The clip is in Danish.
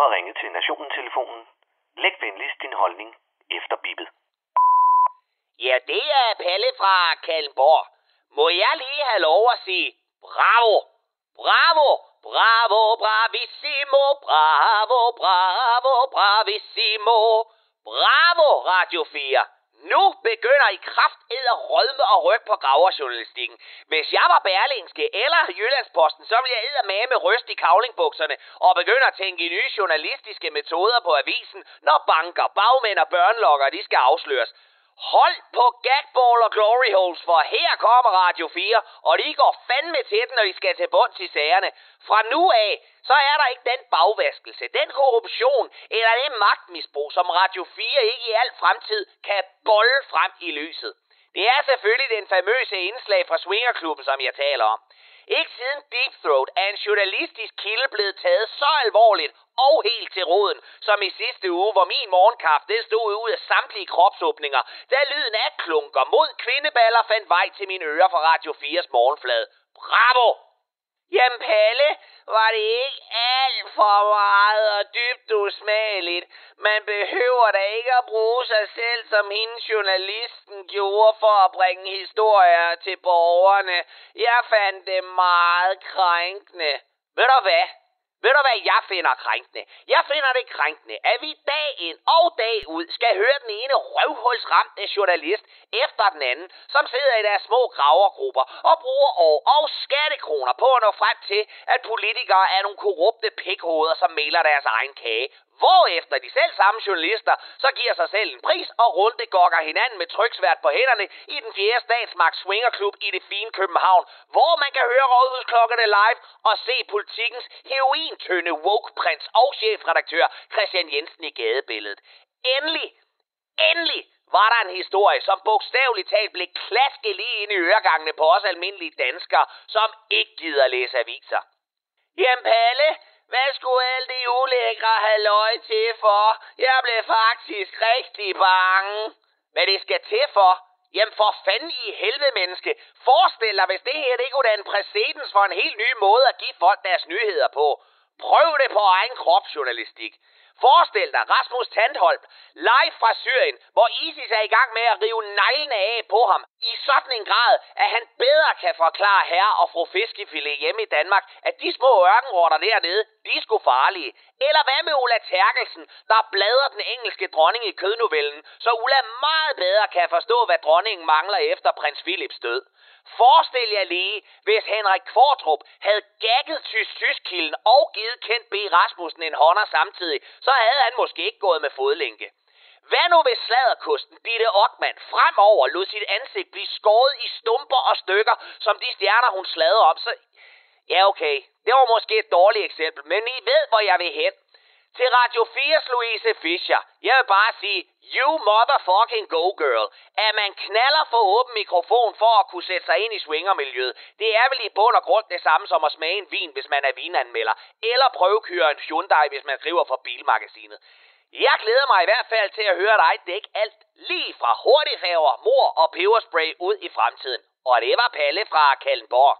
har ringet til Nationen-telefonen. Læg venligst din holdning efter bippet. Ja, det er Palle fra Kalmborg. Må jeg lige have lov at sige bravo, bravo, bravo, bravissimo, bravo, bravo, bravissimo, bravo, Radio 4. Nu begynder I kraft at rødme og ryg på graverjournalistikken. Hvis jeg var Berlingske eller Jyllandsposten, så ville jeg med med ryst i kavlingbukserne og begynde at tænke i nye journalistiske metoder på avisen, når banker, bagmænd og børnelokker de skal afsløres. Hold på gagball og glory holes, for her kommer Radio 4, og de går fandme til den, når de skal til bunds i sagerne. Fra nu af, så er der ikke den bagvaskelse, den korruption eller det magtmisbrug, som Radio 4 ikke i al fremtid kan bolle frem i lyset. Det er selvfølgelig den famøse indslag fra Swingerklubben, som jeg taler om. Ikke siden Deep Throat er en journalistisk kilde blevet taget så alvorligt og helt til roden, som i sidste uge, hvor min morgenkaffe det stod ud af samtlige kropsåbninger, da lyden af klunker mod kvindeballer fandt vej til mine ører fra Radio 4's morgenflade. Bravo! Jamen Palle, var det ikke alt for meget og dybt usmageligt. Man behøver da ikke at bruge sig selv, som hende journalisten gjorde for at bringe historier til borgerne. Jeg fandt det meget krænkende. Ved du hvad? Ved du, hvad jeg finder krænkende? Jeg finder det krænkende, at vi dag ind og dag ud skal høre den ene røvhulsramte journalist efter den anden, som sidder i deres små gravergrupper og bruger år og skattekroner på at nå frem til, at politikere er nogle korrupte pikhoveder, som maler deres egen kage. Hvorefter de selv samme journalister så giver sig selv en pris og runde gokker hinanden med tryksvært på hænderne i den fjerde statsmagt swingerklub i det fine København, hvor man kan høre rådhusklokkerne live og se politikens herointønde woke-prins og chefredaktør Christian Jensen i gadebilledet. Endelig, endelig var der en historie, som bogstaveligt talt blev klasket lige ind i øregangene på os almindelige danskere, som ikke gider læse aviser. Jamen Palle, hvad skulle alt det ulækre have løg til for? Jeg blev faktisk rigtig bange. Hvad det skal til for? Jamen for fanden i helvede menneske. Forestil dig, hvis det her det kunne en præcedens for en helt ny måde at give folk deres nyheder på. Prøv det på egen kropsjournalistik. Forestil dig Rasmus Tandholm live fra Syrien, hvor ISIS er i gang med at rive neglene af på ham. I sådan en grad, at han bedre kan forklare herre og fru Fiskefilet hjemme i Danmark, at de små ørkenrotter dernede, de er sgu farlige. Eller hvad med Ulla Terkelsen, der bladrer den engelske dronning i kødnovellen, så Ulla meget bedre kan forstå, hvad dronningen mangler efter prins Philips død. Forestil jer lige, hvis Henrik Kvartrup havde gagget tysk tyskkilden og givet Kent B. Rasmussen en hånder samtidig, så havde han måske ikke gået med fodlænke. Hvad nu hvis sladerkusten Ditte Ockmann fremover lod sit ansigt blive skåret i stumper og stykker, som de stjerner hun slader om, så... Ja, okay. Det var måske et dårligt eksempel, men I ved, hvor jeg vil hen. Til Radio 4's Louise Fischer. Jeg vil bare sige, you motherfucking go girl. At man knaller for åben mikrofon for at kunne sætte sig ind i swingermiljøet, det er vel i bund og grund det samme som at smage en vin, hvis man er vinanmelder. Eller prøvekøre en Hyundai, hvis man skriver for Bilmagasinet. Jeg glæder mig i hvert fald til at høre dig dække alt lige fra hurtigfærger, mor og peberspray ud i fremtiden. Og det var Palle fra Kallenborg.